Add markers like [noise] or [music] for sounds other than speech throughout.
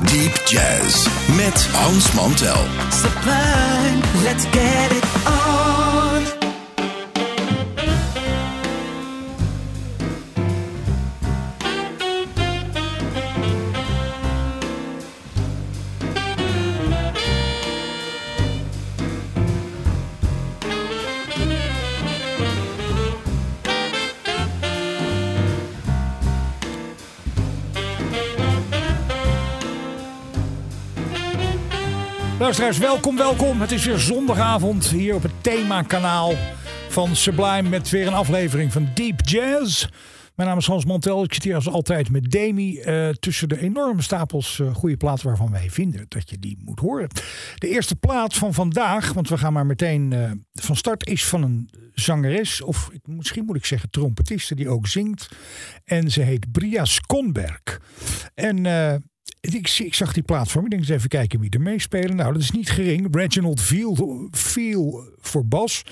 Deep Jazz met Hans Mantel. sublime, let's get it Luisteraars, welkom, welkom. Het is weer zondagavond hier op het themakanaal van Sublime met weer een aflevering van Deep Jazz. Mijn naam is Hans Mantel. Ik zit hier als altijd met Demi eh, tussen de enorme stapels eh, goede platen waarvan wij vinden dat je die moet horen. De eerste plaat van vandaag, want we gaan maar meteen eh, van start, is van een zangeres, of misschien moet ik zeggen trompetiste, die ook zingt. En ze heet Bria Skonberg. En ik, zag die me. Ik denk eens even kijken wie er meespelen. Nou, dat is niet gering. Reginald Veal voor bas.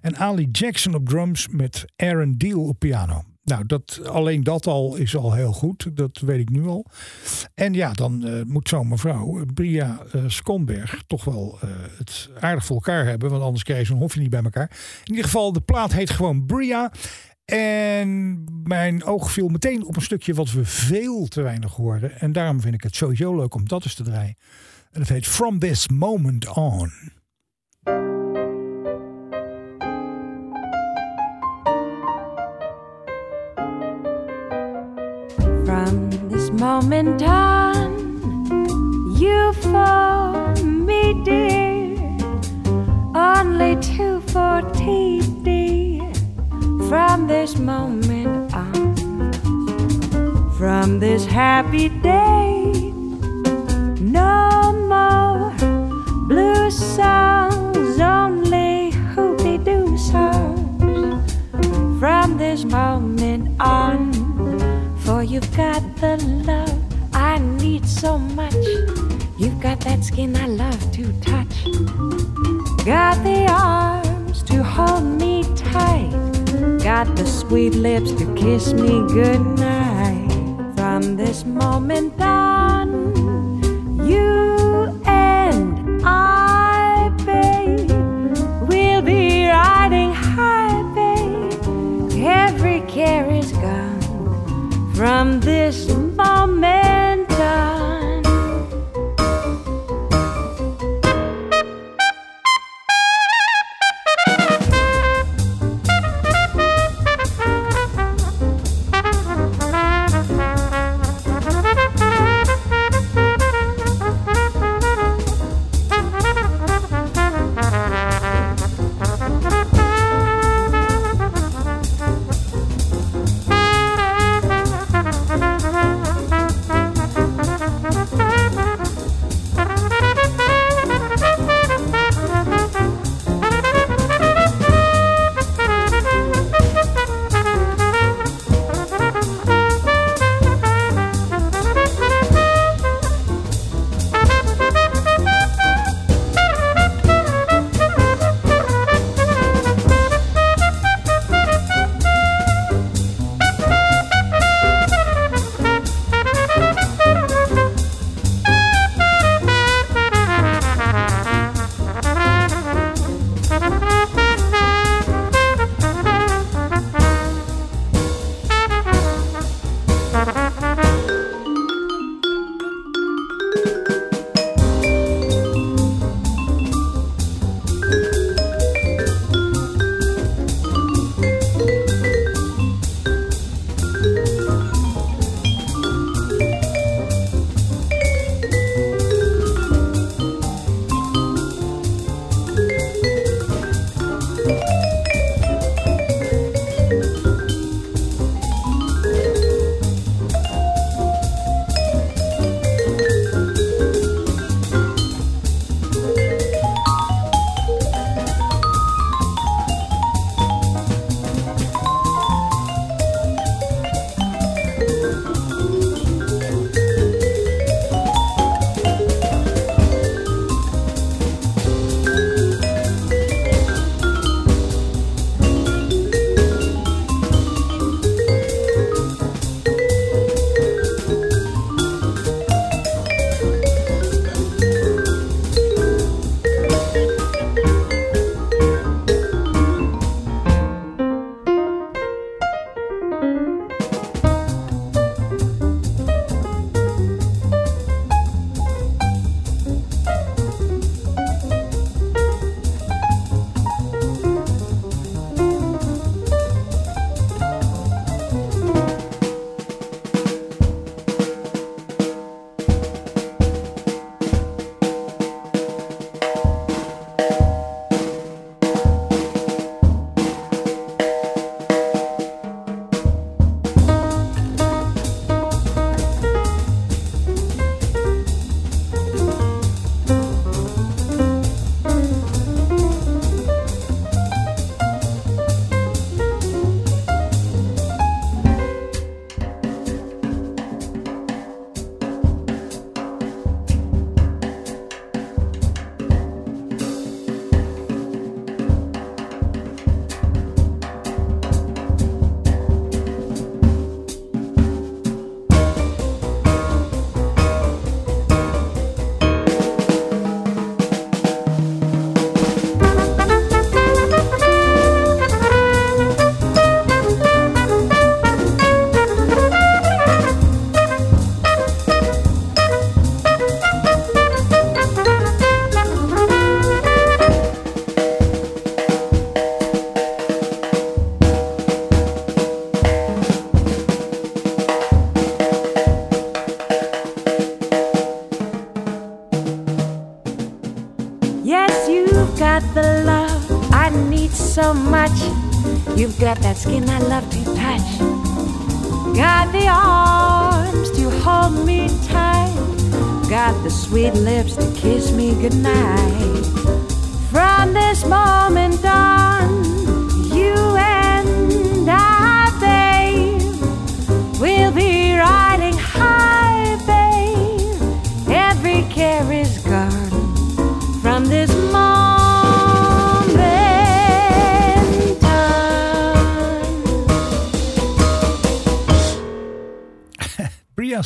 En Ali Jackson op drums met Aaron Deal op piano. Nou, dat, alleen dat al is al heel goed. Dat weet ik nu al. En ja, dan eh, moet zo'n mevrouw, eh, Bria Skonberg, toch wel het aardig voor elkaar hebben. Want anders krijg je zo'n hofje niet bij elkaar. In ieder geval, de plaat heet gewoon Bria. En mijn oog viel meteen op een stukje wat we veel te weinig horen. En daarom vind ik het sowieso leuk om dat eens te draaien. En het heet From This Moment On. From this moment on, you for me, dear, only two for tea. From this moment on, from this happy day, no more blue songs, only hoopty doo songs. From this moment on. For you've got the love I need so much. You've got that skin I love to touch. Got the arms to hold me tight. Got the sweet lips to kiss me goodnight. From this moment on, you and I, babe, will be riding high, babe. Every care is gone from this moment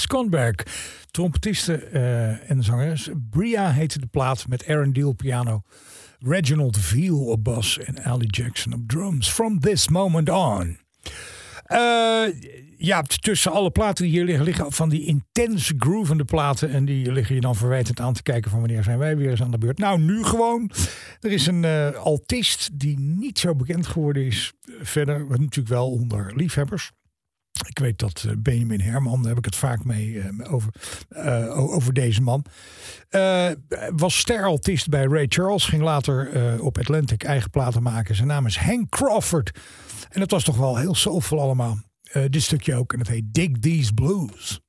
Skonberg, trompetiste eh, en zangeres. Bria heette de plaat met Aaron Deal piano. Reginald Veal op bas en Ali Jackson op drums. From this moment on. Eh, ja, tussen alle platen die hier liggen, liggen van die intense groovende platen. En die liggen je dan verwijtend aan te kijken van wanneer zijn wij weer eens aan de beurt. Nou, nu gewoon. Er is een eh, altist die niet zo bekend geworden is. Verder, natuurlijk wel onder liefhebbers. Ik weet dat eh, Benjamin Herman, daar heb ik het vaak mee eh, over, eh, over deze man. Eh, was steraltist bij Ray Charles. Ging later op Atlantic eigen platen maken. Zijn naam is Hank Crawford. En het was toch wel heel soulful allemaal. Dit stukje ook. En het heet Dig These Blues.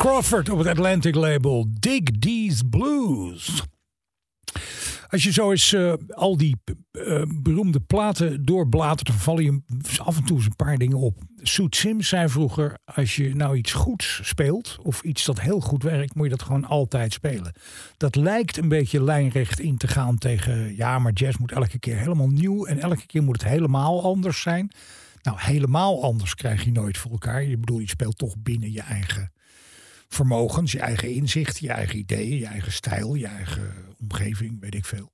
Crawford op het Atlantic label. Dig These Blues. Als je zo eens eh, al die eh, beroemde platen doorbladert, dan vallen je af en toe eens een paar dingen op. Soet Sims zei vroeger: als je nou iets goeds speelt, of iets dat heel goed werkt, moet je dat gewoon altijd spelen. Dat lijkt een beetje lijnrecht in te gaan tegen, ja, maar jazz moet elke keer helemaal nieuw en elke keer moet het helemaal anders zijn. Nou, helemaal anders krijg je nooit voor elkaar. Je bedoel, je speelt toch binnen je eigen vermogens, je eigen inzicht, je eigen ideeën, je eigen stijl, je eigen omgeving, weet ik veel.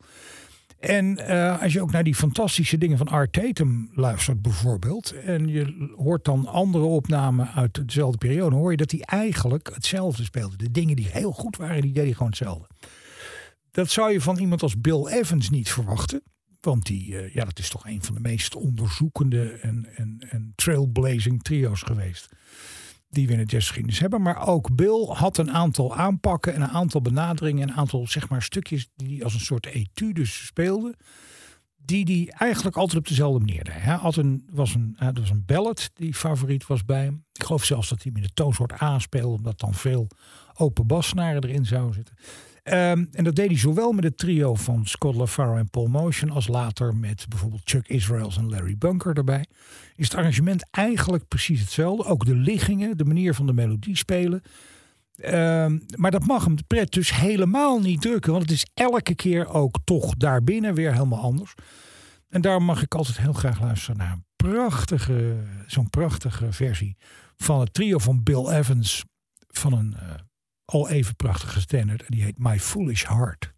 En eh, als je ook naar die fantastische dingen van Art Tatum luistert bijvoorbeeld... en je hoort dan andere opnamen uit dezelfde periode... hoor je dat hij eigenlijk hetzelfde speelde. De dingen die heel goed waren, die deed hij gewoon hetzelfde. Dat zou je van iemand als Bill Evans niet verwachten. Want die, eh, ja, dat is toch een van de meest onderzoekende en, en, en trailblazing trio's geweest die we in de jazzgeschiedenis hebben. Maar ook Bill had een aantal aanpakken en een aantal benaderingen. Een aantal zeg maar, stukjes die als een soort etudes speelde. Die hij eigenlijk altijd op dezelfde manier deed. Hij had een, was een, er was een ballad die favoriet was bij hem. Ik geloof zelfs dat hij met de toonsoort A speelde. Omdat dan veel open bassnaren erin zouden zitten. Ehm, en dat deed hij zowel met het trio van Scott LaFaro en Paul Motion... als later met bijvoorbeeld Chuck Israels en Larry Bunker erbij. Is het arrangement eigenlijk precies hetzelfde. Ook de liggingen, de manier van de melodie spelen. Ehm, maar dat mag hem de pret dus helemaal niet drukken. Want het is elke keer ook toch daarbinnen weer helemaal anders. En daarom mag ik altijd heel graag luisteren naar een prachtige, zo'n prachtige versie van het trio van Bill Evans. Van een uh, al even prachtige standard. En die heet My Foolish Heart.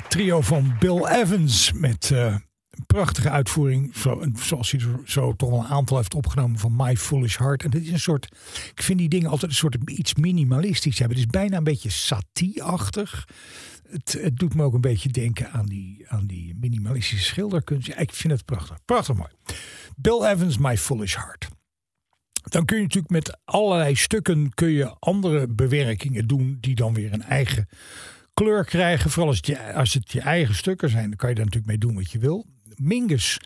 Het trio van Bill Evans met eh, een prachtige uitvoering. Zo, zoals hij er zo toch wel een aantal heeft opgenomen van My Foolish Heart. En dit is een soort, ik vind die dingen altijd een soort iets minimalistisch hebben. Het is bijna een beetje satie-achtig. Het, het doet me ook een beetje denken aan die, aan die minimalistische schilderkunst. Ik vind het prachtig. Prachtig mooi. Bill Evans, My Foolish Heart. Dan kun je natuurlijk met allerlei stukken kun je andere bewerkingen doen die dan weer een eigen kleur krijgen. Vooral als het, je, eigen stukken zijn, dan kan je daar natuurlijk mee doen wat je wil. Mingus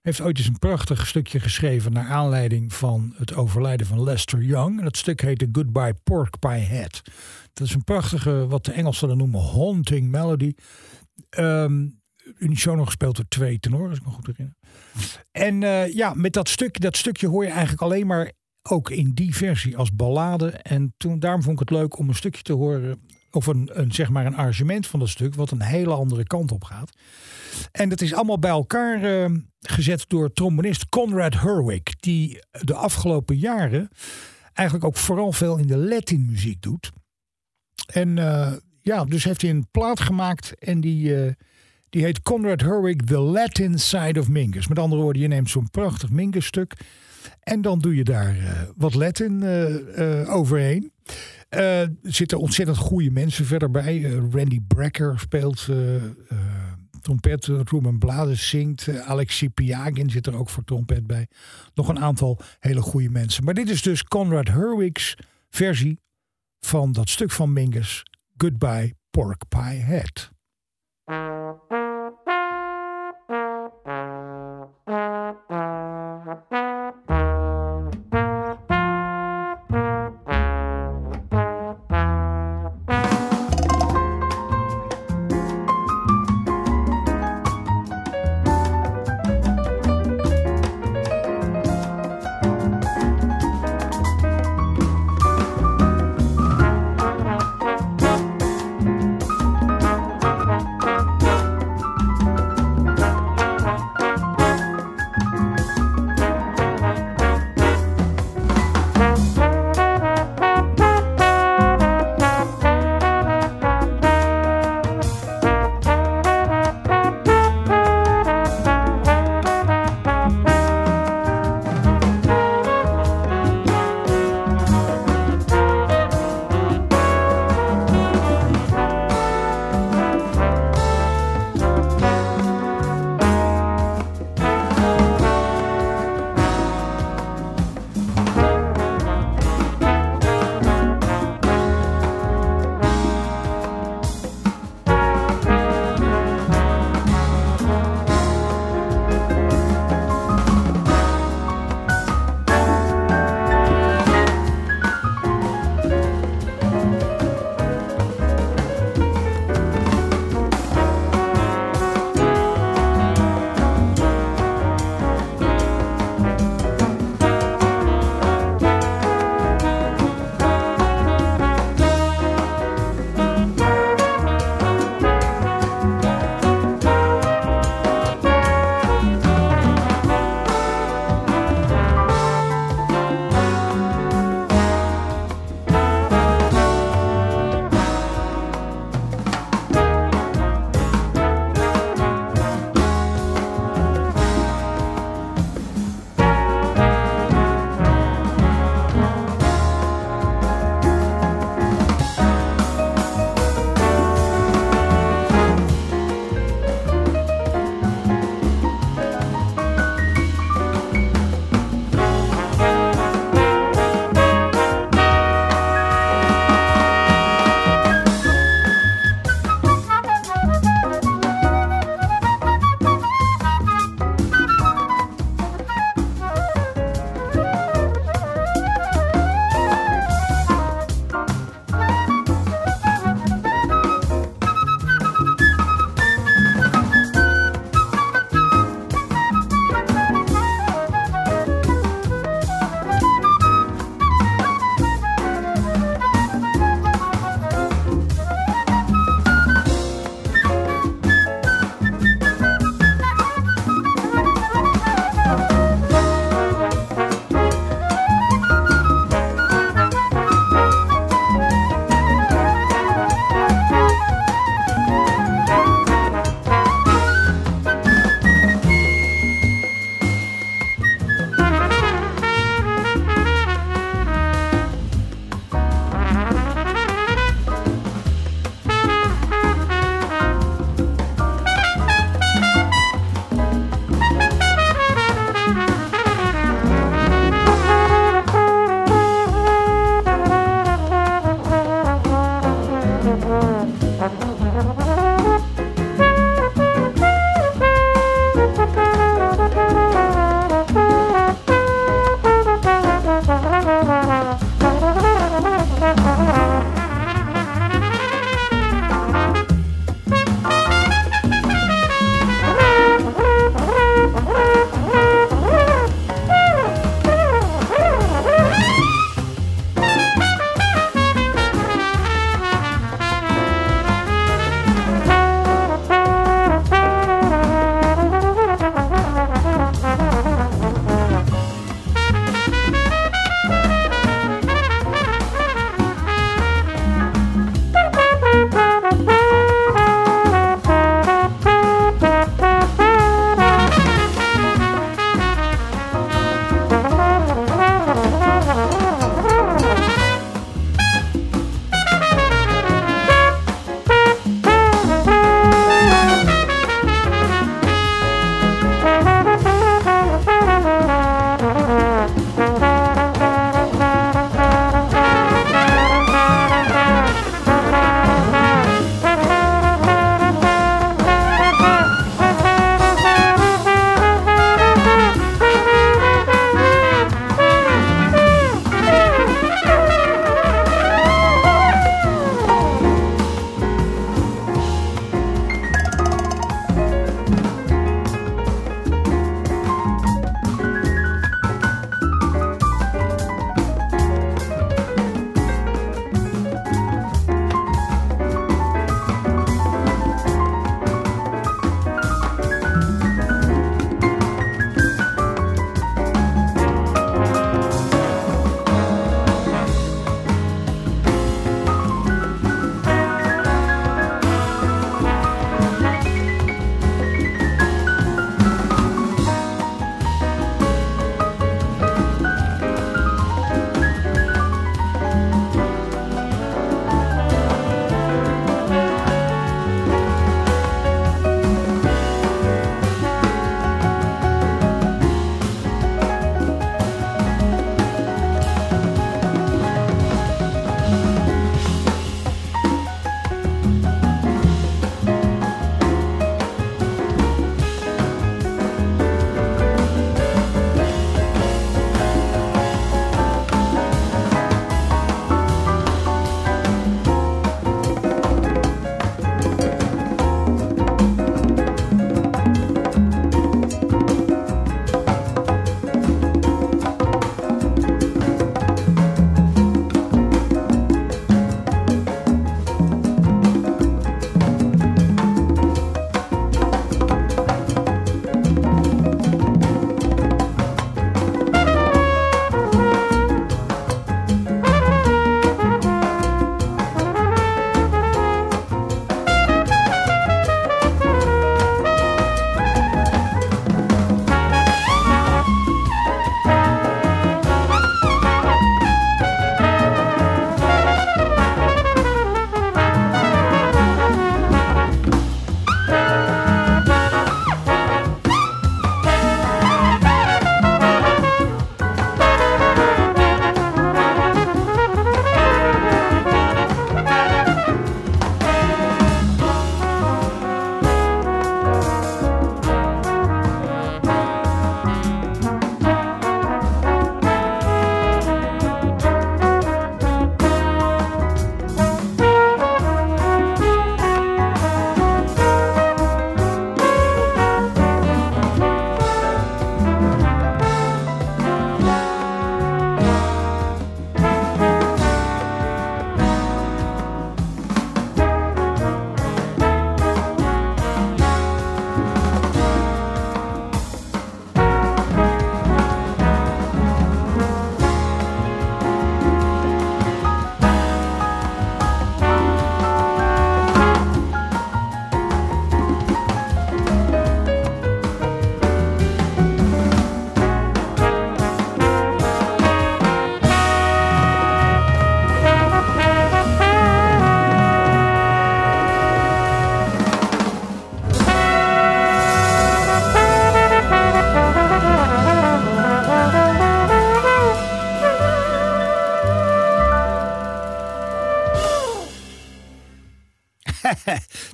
heeft ooit eens een prachtig stukje geschreven naar aanleiding van het overlijden van Lester Young. En dat stuk heette Goodbye Pork Pie Head. Dat is een prachtige, wat de Engelsen dan noemen, haunting melody. Um, unisono gespeeld door twee tenoren, als ik me goed herinner. En uh, ja, met dat, stuk, dat stukje hoor je eigenlijk alleen maar ook in die versie als ballade. En toen, daarom vond ik het leuk om een stukje te horen of een, een, zeg maar een arrangement van dat stuk, wat een hele andere kant op gaat. En dat is allemaal bij elkaar uh, gezet door trombonist Conrad Herwig, die de afgelopen jaren eigenlijk ook vooral veel in de Latin muziek doet. En uh, ja, dus heeft hij een plaat gemaakt en die, uh, die heet Conrad Herwig The Latin Side of Mingus. Met andere woorden, je neemt zo'n prachtig Mingus stuk en dan doe je daar wat Latin overheen. Uh, er zitten ontzettend goede mensen verder bij. Randy Brecker speelt trompet. Ruben Blades zingt. Alex Piagin zit er ook voor trompet bij. Nog een aantal hele goede mensen. Maar dit is dus Conrad Herwig's versie van dat stuk van Mingus. Goodbye Pork Pie Head.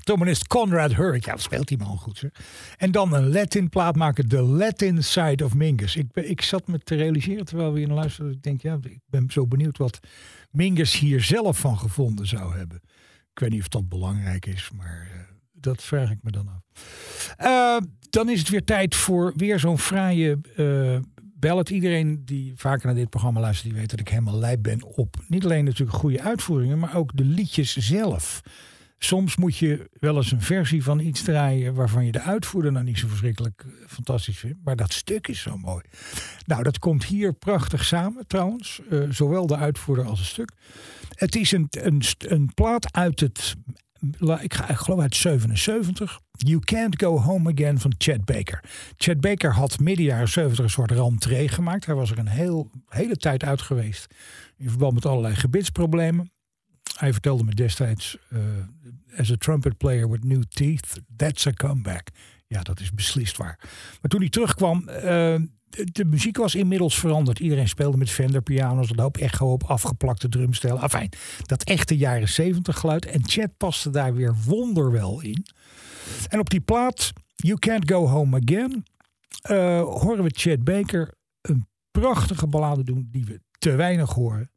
Trombonist Conrad Hurrick. Ja, speelt die man goed. Zeg. En dan een Latin plaat maken. The Latin Side of Mingus. Ik, ik zat me te realiseren terwijl we hier naar luisterden. Ik denk, ja, ik ben zo benieuwd wat Mingus hier zelf van gevonden zou hebben. Ik weet niet of dat belangrijk is, maar eh, dat vraag ik me dan af. Eh, dan is het weer tijd voor weer zo'n fraaie eh ballad. Iedereen die vaker naar dit programma luistert, die weet dat ik helemaal lijp ben op niet alleen natuurlijk goede uitvoeringen, maar ook de liedjes zelf. Soms moet je wel eens een versie van iets draaien waarvan je de uitvoerder nou niet zo verschrikkelijk eh, fantastisch vindt. Maar dat stuk is zo mooi. Nou, dat komt hier prachtig samen trouwens. eh, zowel de uitvoerder als het stuk. Het is een, een, een plaat uit het, ik, ga, ik geloof uit 77. You Can't Go Home Again van Chad Baker. Chad Baker had midden jaren 70 een soort rentree gemaakt. Hij was er een heel, hele tijd uit geweest in verband met allerlei gebitsproblemen. Hij vertelde me destijds, eh, as a trumpet player with new teeth, that's a comeback. Ja, dat is beslist waar. Maar toen hij terugkwam, eh, de, muziek was inmiddels veranderd. Iedereen speelde met Fender piano's, een hoop echo op, afgeplakte drumstijl. Afijn, dat echte jaren 70 geluid. En Chad paste daar weer wonderwel in. En op die plaat, You Can't Go Home Again, eh, horen we Chad Baker een prachtige ballade doen die we te weinig horen.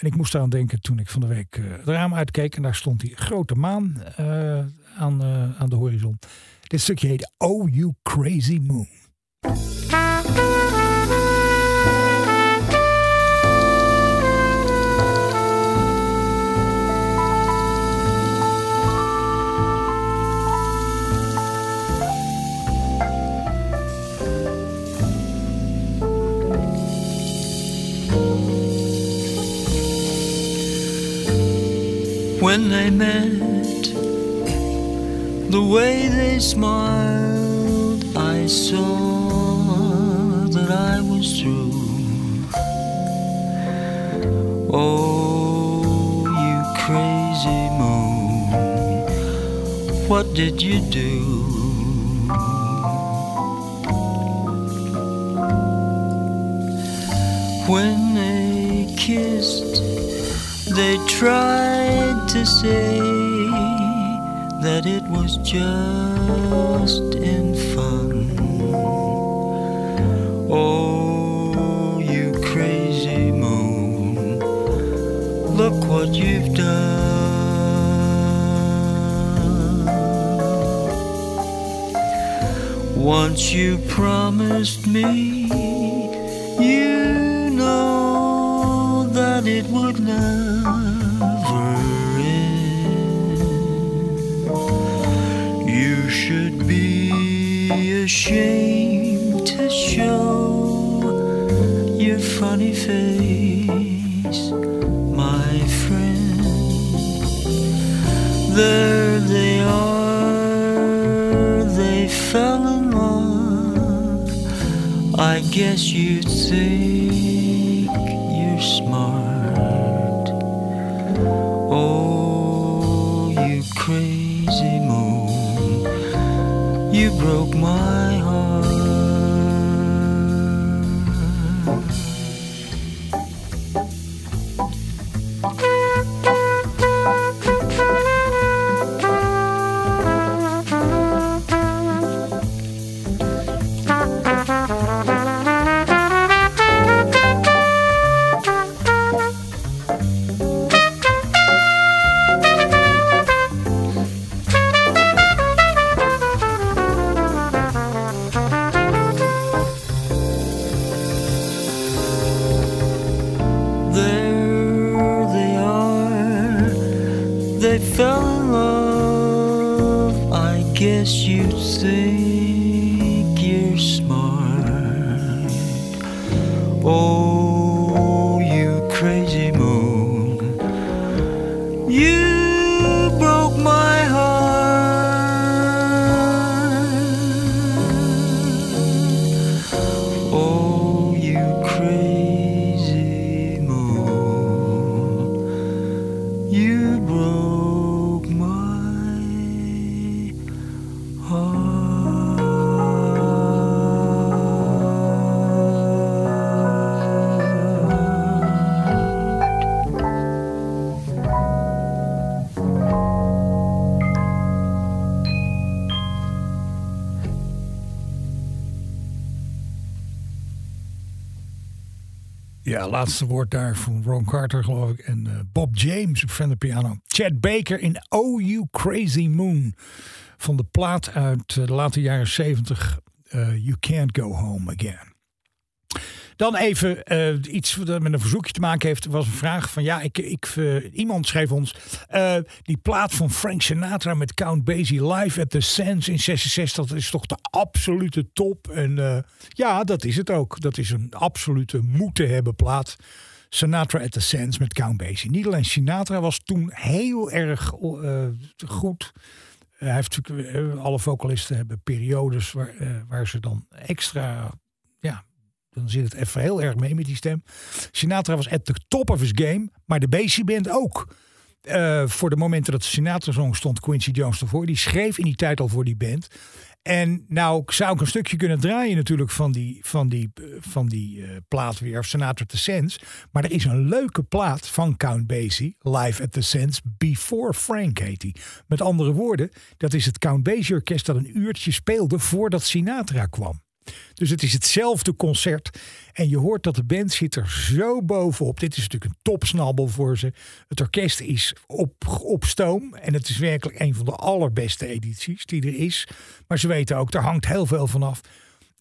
En ik moest eraan denken toen ik van de week eh, het raam uitkeek. En daar stond die grote maan eh, aan, eh, aan de horizon. Dit stukje heet Oh You Crazy Moon. When they met, the way they smiled, I saw that I was through. Oh, you crazy moon, what did you do? When they kissed, they tried to say that it was just in fun. Oh, you crazy moon, look what you've done. Once you promised me, you know that it would never ashamed to show your funny face, my friend. There they are, they fell in love. I guess you think fell in love, I guess you'd say. Laatste woord daar van Ron Carter, geloof ik. En eh, Bob James op Fender piano. Chad Baker in Oh You Crazy Moon. Van de plaat uit eh, de late jaren 70. eh, you Can't Go Home Again. Dan even eh, iets wat met een verzoekje te maken heeft. Was een vraag van ja, ik, ik, eh, iemand schreef ons eh, die plaat van Frank Sinatra met Count Basie live at the Sands in 66. Dat is toch de absolute top. En ja, dat is het ook. Dat is een absolute moeten hebben plaat. Sinatra at the Sands met Count Basie. Niet alleen Sinatra was toen heel erg goed. hij heeft natuurlijk, alle vocalisten hebben periodes waar, waar ze dan extra ja, dan zit het even heel erg mee met die stem. Sinatra was at the top of his game, maar de Basie Band ook. Eh, voor de momenten dat de Sinatra zong stond Quincy Jones ervoor. Die schreef in die tijd al voor die band. En nou zou ik een stukje kunnen draaien natuurlijk van die, van die, eh, van die eh, plaat weer, of Sinatra the Sands. Maar er is een leuke plaat van Count Basie, Live at the Sands, Before Frank heet die. Met andere woorden, dat is het Count Basie Orkest dat een uurtje speelde voordat Sinatra kwam. Dus het is hetzelfde concert. En je hoort dat de band zit er zo bovenop. Dit is natuurlijk een topsnabbel voor ze. Het orkest is op, op stoom. En het is werkelijk een van de allerbeste edities die er is. Maar ze weten ook, er hangt heel veel vanaf.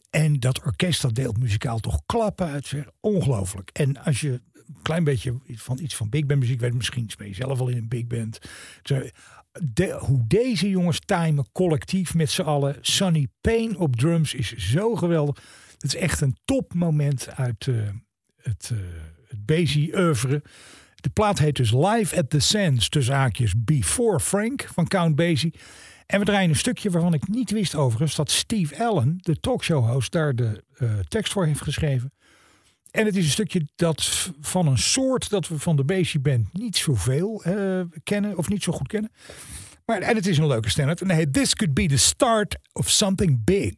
En dat orkest dat deelt muzikaal toch klappen uit. Ongelooflijk. En als je een klein beetje van iets van big band muziek weet, misschien speel je zelf al in een big band. Hoe deze jongens timen collectief met z'n allen. Sunny Payne op drums is zo geweldig. Het is echt een topmoment uit eh, het, eh het Basie oeuvre. De plaat heet dus Live at the Sands, tussen haakjes Before Frank van Count Basie. En we draaien een stukje waarvan ik niet wist overigens dat Steve Allen, de talkshow-host, daar de eh, tekst voor heeft geschreven. En het is een stukje dat van een soort dat we van de Basie Band niet zoveel eh kennen, of niet zo goed kennen. Maar, en het is een leuke standaard. En heet This Could Be the Start of Something Big.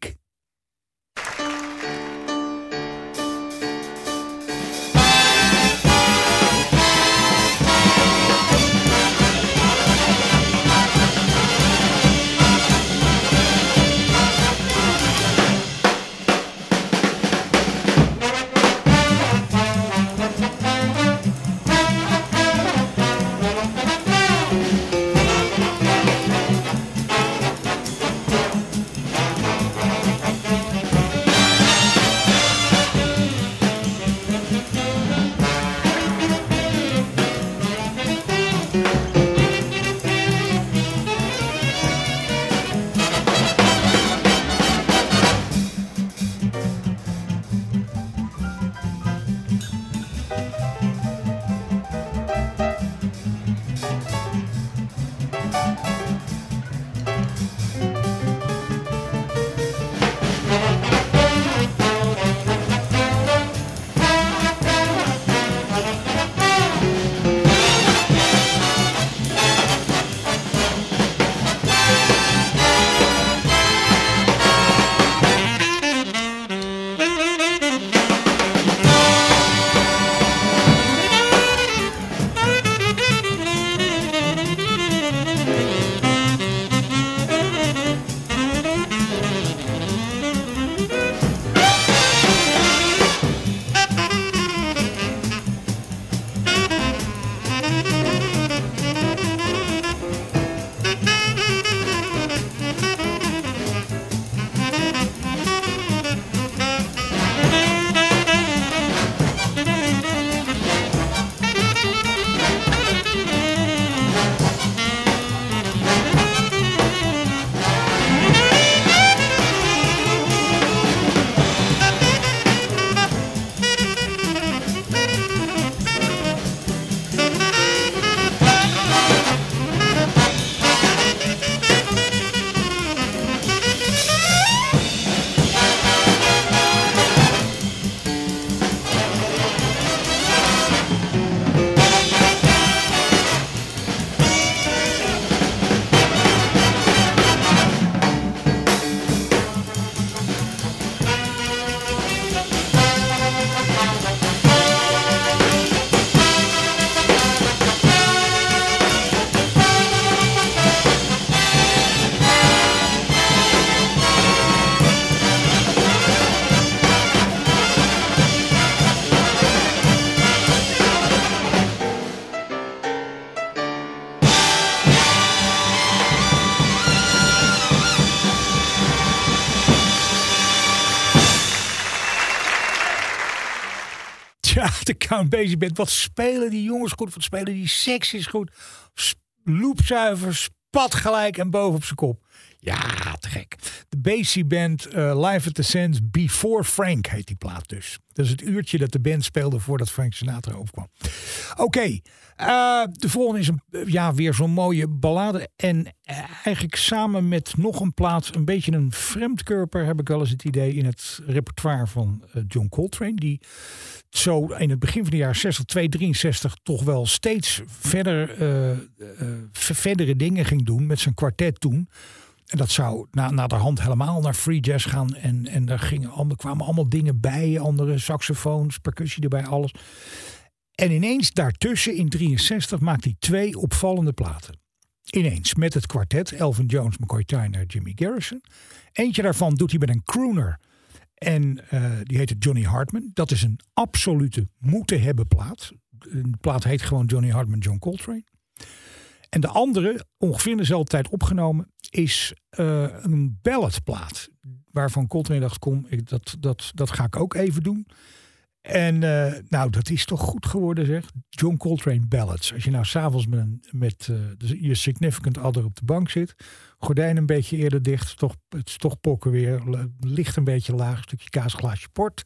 De Count Basie Band. Wat spelen die jongens goed? Wat spelen die is goed? Loopzuiver, spat gelijk en boven op zijn kop. Ja, te gek. De Basie Band eh, Live at the Sands Before Frank heet die plaat dus. Dat is het uurtje dat de band speelde voordat Frank Sinatra opkwam. Oké, eh, de volgende is een, ja, weer zo'n mooie ballade. En eh, eigenlijk samen met nog een plaat, een beetje een vreemdkörper, heb ik wel eens het idee in het repertoire van eh, John Coltrane. Die zo in het begin van de jaren 60, 263, toch wel steeds verder, verdere dingen ging doen met zijn kwartet toen. En dat zou na, na de hand helemaal naar free jazz gaan. En, en daar gingen, kwamen allemaal dingen bij. Andere saxofoons, percussie erbij, alles. En ineens daartussen in 63 maakt hij twee opvallende platen. Ineens met het kwartet Elvin Jones, McCoy Tyner, Jimmy Garrison. Eentje daarvan doet hij met een crooner. En eh, die heette Johnny Hartman. Dat is een absolute moeten hebben plaat. De plaat heet gewoon Johnny Hartman, John Coltrane. En de andere, ongeveer dezelfde tijd opgenomen, is eh, een balladplaat. Waarvan Coltrane dacht, kom, dat, dat, dat ga ik ook even doen. En eh, nou, dat is toch goed geworden zeg. John Coltrane Ballads. Als je nou s'avonds met, met eh, de- je significant other op de bank zit. Gordijn een beetje eerder dicht. Toch, het is toch pokken weer. Licht een beetje laag. Stukje kaasglaasje port.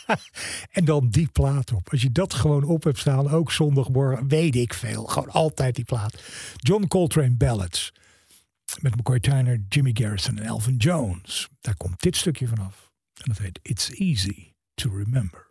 [laughs] en dan die plaat op. Als je dat gewoon op hebt staan. Ook zondagmorgen. Weet ik veel. Gewoon altijd die plaat. John Coltrane Ballads. Met McCoy Tyner, Jimmy Garrison en Elvin Jones. Daar komt dit stukje vanaf. En dat heet It's Easy to Remember.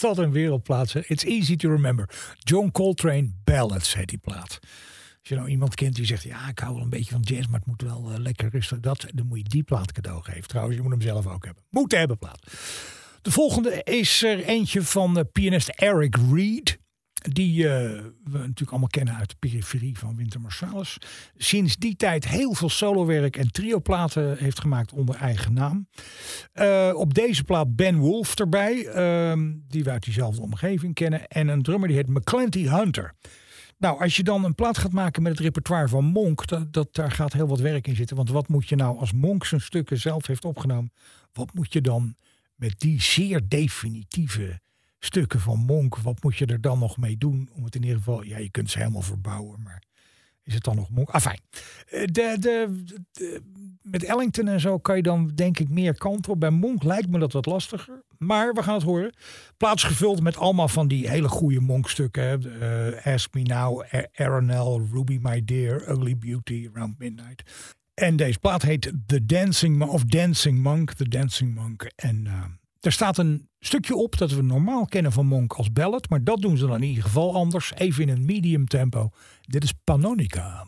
Dat een wereldplaats? hè? It's easy to remember. John Coltrane Ballads heet die plaat. Als je nou iemand kent die zegt, ja, ik hou wel een beetje van jazz, maar het moet wel eh, lekker rustig. Dat, dan moet je die plaat cadeau geven. Trouwens, je moet hem zelf ook hebben. Moeten hebben plaat. De volgende is er eentje van eh, pianist Eric Reed. Die eh, we natuurlijk allemaal kennen uit de periferie van Winter Marsalis. Sinds die tijd heel veel solowerk en trioplaten heeft gemaakt onder eigen naam. Eh, op deze plaat Ben Wolf erbij, ehm, die we uit diezelfde omgeving kennen. En een drummer die heet McClenty Hunter. Nou, als je dan een plaat gaat maken met het repertoire van Monk, dat, dat, daar gaat heel wat werk in zitten. Want wat moet je nou als Monk zijn stukken zelf heeft opgenomen, wat moet je dan met die zeer definitieve stukken van Monk, wat moet je er dan nog mee doen? Om het in ieder geval, ja, je kunt ze helemaal verbouwen, maar is het dan nog Monk? Ah, fijn. Eh, De, de, de- met Ellington en zo kan je dan denk ik meer kant op. Bij Monk lijkt me dat wat lastiger. Maar we gaan het horen. Plaats gevuld met allemaal van die hele goede Monk-stukken. Eh, Ask Me Now, Aronel, Ruby My Dear, Ugly Beauty, Around Midnight. En deze plaat heet The Dancing Monk, of Dancing Monk, The Dancing Monk. En eh, er staat een stukje op dat we normaal kennen van Monk als ballad. Maar dat doen ze dan in ieder geval anders. Even in een medium tempo. Dit is Panonica.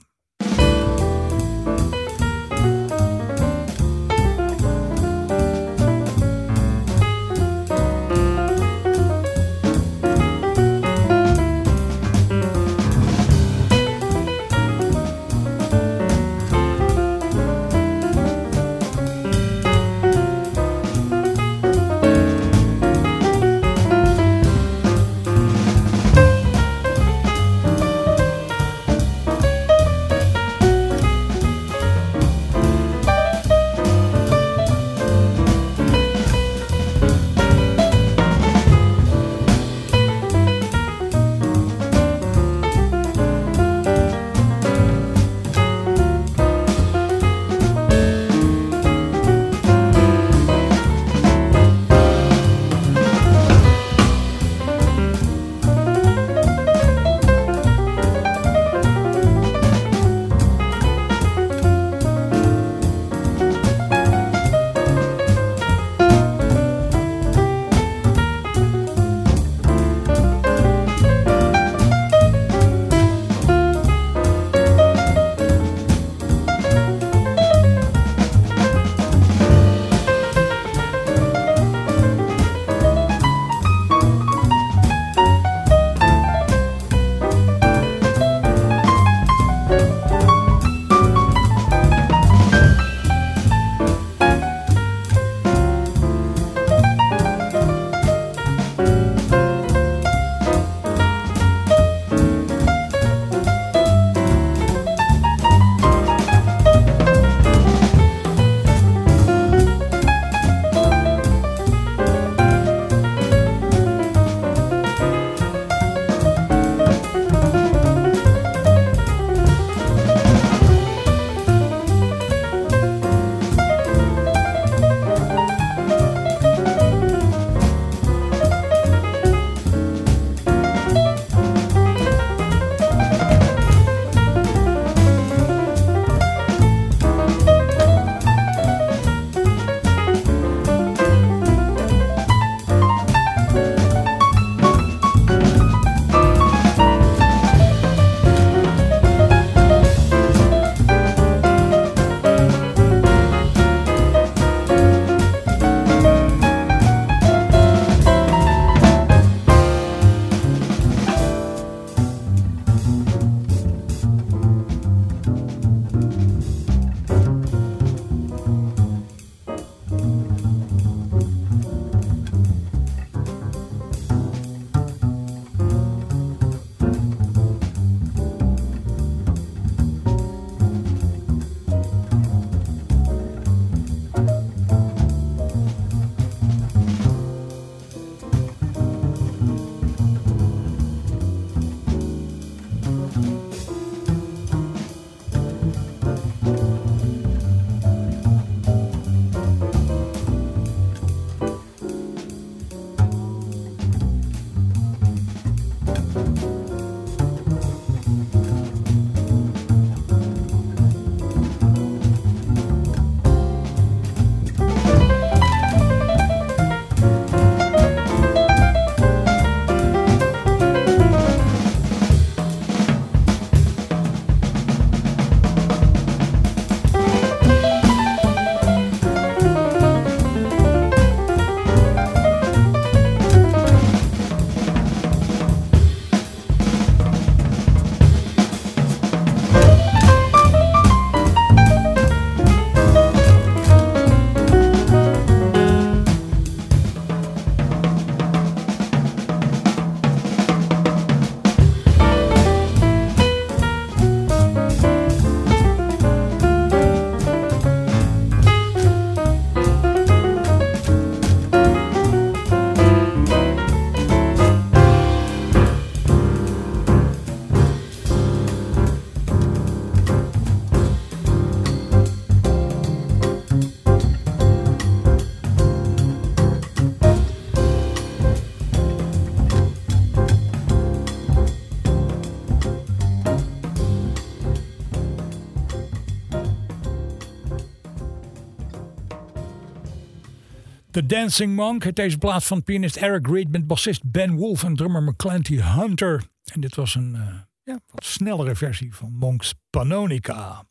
Dancing Monk. Het deze plaats van pianist Eric Reed met bassist Ben Wolf en drummer McClanty Hunter. En dit was een uh, ja, wat snellere versie van Monk's Panonica.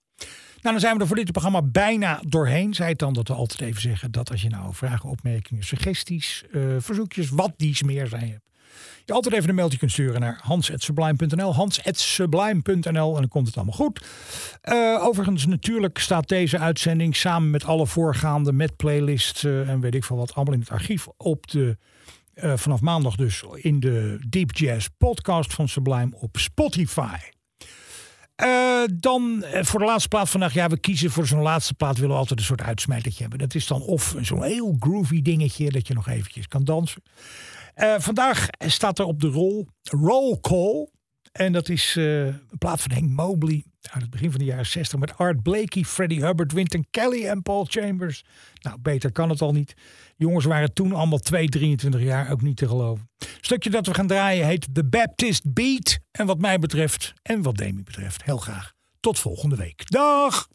Nou, dan zijn we er voor dit programma bijna doorheen. Zij het dan dat we altijd even zeggen dat als je nou vragen, opmerkingen, suggesties, uh, verzoekjes, wat dies meer zijn hebt je altijd even een mailtje kunt sturen naar hans.sublime.nl. Hans.sublime.nl en dan komt het allemaal goed. Uh, overigens, natuurlijk staat deze uitzending samen met alle voorgaande, met playlists uh, en weet ik veel wat, allemaal in het archief op de. Uh, vanaf maandag dus in de Deep Jazz podcast van Sublime op Spotify. Dan voor de laatste plaat vandaag. Ja, we kiezen voor zo'n laatste plaat. Willen we altijd een soort uitsmijtertje hebben. Dat is dan of zo'n heel groovy dingetje. Dat je nog eventjes kan dansen. Uh, vandaag staat er op de rol Roll Call. En dat is uh, een plaat van Hank Mobley uit het begin van de jaren 60 met Art Blakey, Freddie Hubbard, Winton Kelly en Paul Chambers. Nou, beter kan het al niet. jongens waren toen allemaal 2, 23 jaar, ook niet te geloven. Stukje dat we gaan draaien heet The Baptist Beat. En wat mij betreft, en wat Demi betreft, heel graag. Tot volgende week. Dag!